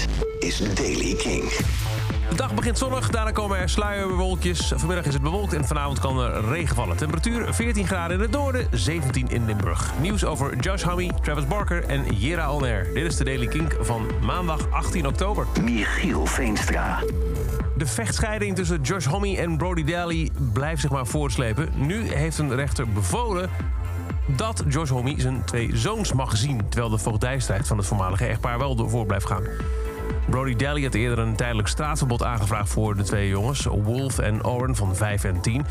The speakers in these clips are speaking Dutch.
Dit is Daily King. De dag begint zonnig, daarna komen er sluierbewolkjes. Vanmiddag is het bewolkt en vanavond kan er regen vallen. Temperatuur 14 graden in het noorden, 17 in Limburg. Nieuws over Josh Homme, Travis Barker en Jera Alner. Dit is de Daily Kink van maandag 18 oktober. Michiel Veenstra. De vechtscheiding tussen Josh Homme en Brody Daly blijft zich maar voortslepen. Nu heeft een rechter bevolen dat Josh Homme zijn twee zoons mag zien... terwijl de voogdijstrijd van het voormalige echtpaar wel door blijft gaan. Brody Daly had eerder een tijdelijk straatverbod aangevraagd voor de twee jongens, Wolf en Oren van 5 en 10.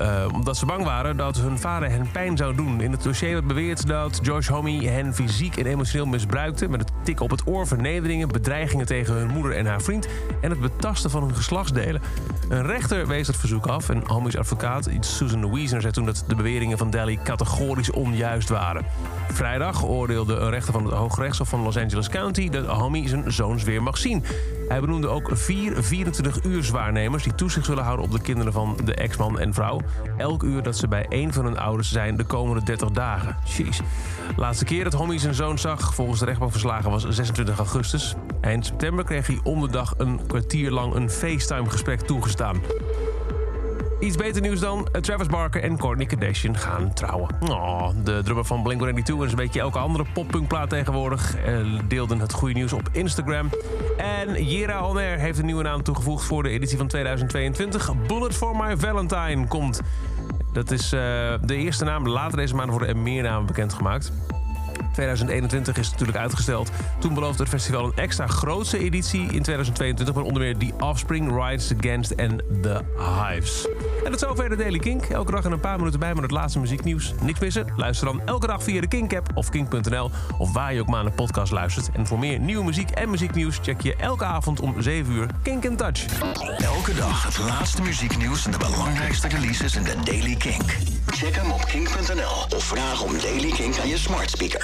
Uh, omdat ze bang waren dat hun vader hen pijn zou doen. In het dossier werd beweerd dat Josh Homme hen fysiek en emotioneel misbruikte... met het tikken op het oor, vernederingen, bedreigingen tegen hun moeder en haar vriend... en het betasten van hun geslachtsdelen. Een rechter wees het verzoek af en Homme's advocaat, Susan Louise, zei toen dat de beweringen van Daly categorisch onjuist waren. Vrijdag oordeelde een rechter van het Hooggerechtshof van Los Angeles County... dat Homme zijn zoons weer mag zien. Hij benoemde ook vier 24-uurswaarnemers... die toezicht zullen houden op de kinderen van de ex-man en vrouw. Elk uur dat ze bij één van hun ouders zijn de komende 30 dagen. Jeez. Laatste keer dat Homie zijn zoon zag, volgens de rechtbankverslagen, was 26 augustus. Eind september kreeg hij om de dag een kwartier lang een FaceTime-gesprek toegestaan. Iets beter nieuws dan. Travis Barker en Kourtney Kardashian gaan trouwen. Oh, de drummer van Blink-182 en een beetje elke andere poppunkplaat tegenwoordig... Eh, deelden het goede nieuws op Instagram. En Jera Alner heeft een nieuwe naam toegevoegd voor de editie van 2022. Bullet for My Valentine komt. Dat is uh, de eerste naam. Later deze maand worden er meer namen bekendgemaakt. 2021 is natuurlijk uitgesteld. Toen beloofde het festival een extra grootste editie in 2022... met onder meer The Offspring, Rides Against en The Hives. En is zover de Daily Kink. Elke dag in een paar minuten bij met het laatste muzieknieuws. Niks missen? Luister dan elke dag via de Kink-app of kink.nl... of waar je ook maar naar de podcast luistert. En voor meer nieuwe muziek en muzieknieuws... check je elke avond om 7 uur Kink in Touch. Elke dag het laatste muzieknieuws en de belangrijkste releases in de Daily Kink. Check hem op kink.nl of vraag om Daily Kink aan je smart speaker.